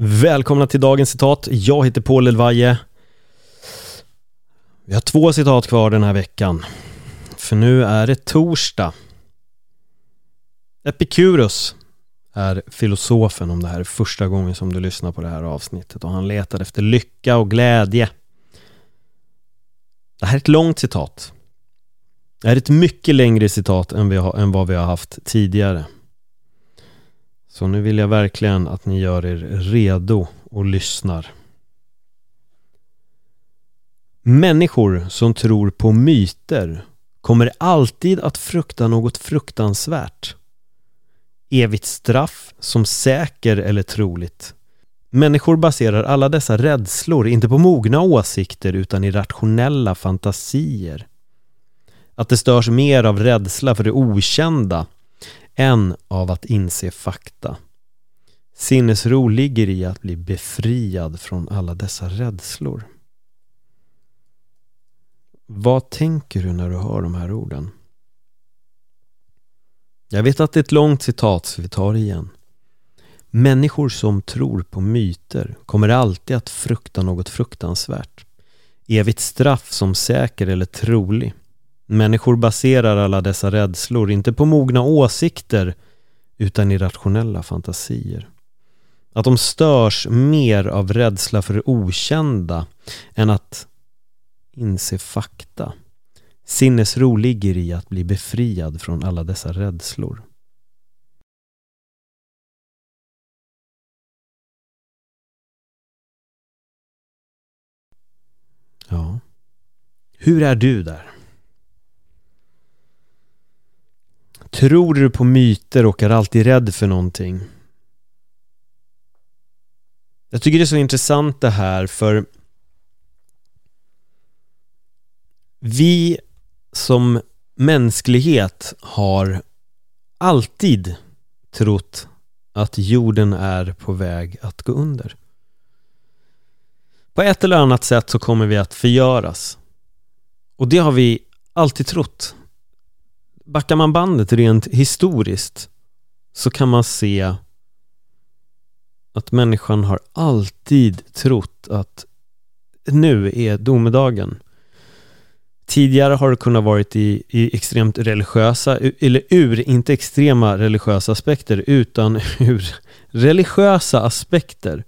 Välkomna till dagens citat. Jag heter Paul Elvaje. Vi har två citat kvar den här veckan. För nu är det torsdag. Epikurus är filosofen om det här är första gången som du lyssnar på det här avsnittet och han letar efter lycka och glädje. Det här är ett långt citat. Det här är ett mycket längre citat än, vi har, än vad vi har haft tidigare. Så nu vill jag verkligen att ni gör er redo och lyssnar. Människor som tror på myter kommer alltid att frukta något fruktansvärt. Evigt straff som säker eller troligt. Människor baserar alla dessa rädslor inte på mogna åsikter utan i rationella fantasier. Att det störs mer av rädsla för det okända än av att inse fakta. Sinnesro ligger i att bli befriad från alla dessa rädslor. Vad tänker du när du hör de här orden? Jag vet att det är ett långt citat så vi tar det igen. Människor som tror på myter kommer alltid att frukta något fruktansvärt. Evigt straff som säker eller trolig. Människor baserar alla dessa rädslor inte på mogna åsikter utan i rationella fantasier. Att de störs mer av rädsla för det okända än att inse fakta. Sinnesro ligger i att bli befriad från alla dessa rädslor. Ja. Hur är du där? Tror du på myter och är alltid rädd för någonting? Jag tycker det är så intressant det här för vi som mänsklighet har alltid trott att jorden är på väg att gå under. På ett eller annat sätt så kommer vi att förgöras. Och det har vi alltid trott. Backar man bandet rent historiskt så kan man se att människan har alltid trott att nu är domedagen. Tidigare har det kunnat varit i, i extremt religiösa, eller ur, inte extrema religiösa aspekter, utan ur religiösa aspekter.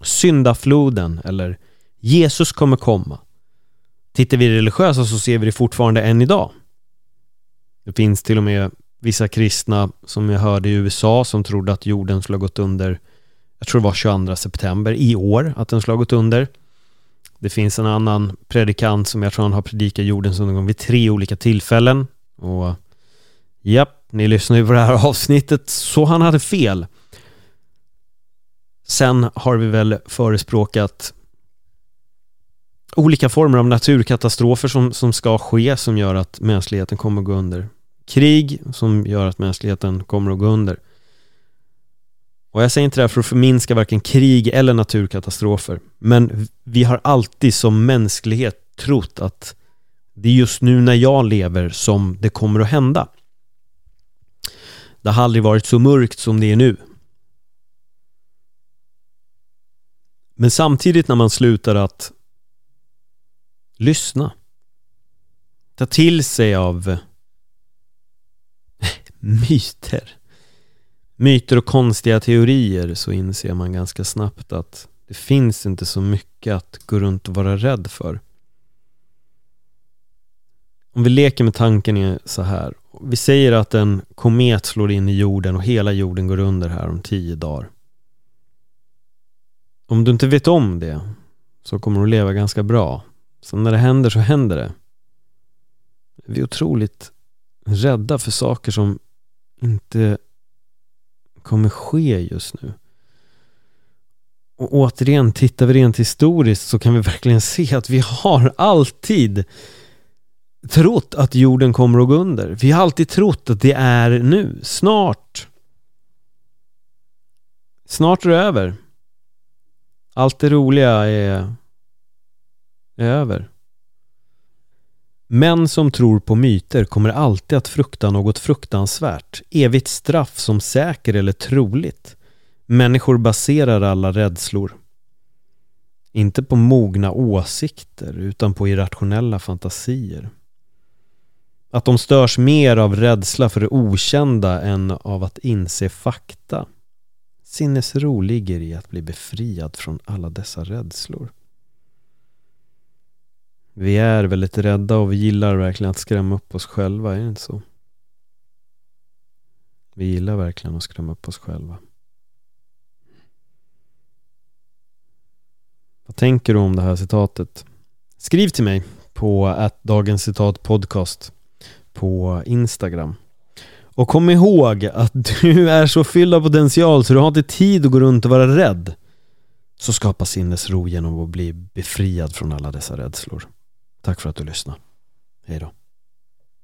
Syndafloden eller Jesus kommer komma. Tittar vi religiösa så ser vi det fortfarande än idag. Det finns till och med vissa kristna som jag hörde i USA som trodde att jorden skulle ha gått under jag tror det var 22 september i år att den skulle ha gått under. Det finns en annan predikant som jag tror han har predikat jordens undergång vid tre olika tillfällen. Och japp, ni lyssnar ju på det här avsnittet, så han hade fel. Sen har vi väl förespråkat olika former av naturkatastrofer som, som ska ske som gör att mänskligheten kommer att gå under. Krig som gör att mänskligheten kommer att gå under. Och jag säger inte det här för att förminska varken krig eller naturkatastrofer. Men vi har alltid som mänsklighet trott att det är just nu när jag lever som det kommer att hända. Det har aldrig varit så mörkt som det är nu. Men samtidigt när man slutar att lyssna, ta till sig av eh, myter myter och konstiga teorier så inser man ganska snabbt att det finns inte så mycket att gå runt och vara rädd för. Om vi leker med tanken är så här. Vi säger att en komet slår in i jorden och hela jorden går under här om tio dagar. Om du inte vet om det så kommer du leva ganska bra. Så när det händer så händer det. Vi är otroligt rädda för saker som inte kommer ske just nu. Och återigen, tittar vi rent historiskt så kan vi verkligen se att vi har alltid trott att jorden kommer att gå under. Vi har alltid trott att det är nu, snart. Snart är det över. Allt det roliga är, är över. Män som tror på myter kommer alltid att frukta något fruktansvärt, evigt straff som säker eller troligt. Människor baserar alla rädslor inte på mogna åsikter utan på irrationella fantasier. Att de störs mer av rädsla för det okända än av att inse fakta. Sinnesro ligger i att bli befriad från alla dessa rädslor. Vi är väldigt rädda och vi gillar verkligen att skrämma upp oss själva, är det inte så? Vi gillar verkligen att skrämma upp oss själva. Vad tänker du om det här citatet? Skriv till mig på att dagens citat podcast på Instagram. Och kom ihåg att du är så fylld av potential så du har inte tid att gå runt och vara rädd. Så skapa sinnesro genom att bli befriad från alla dessa rädslor. Tack för att du lyssnade. Hej då.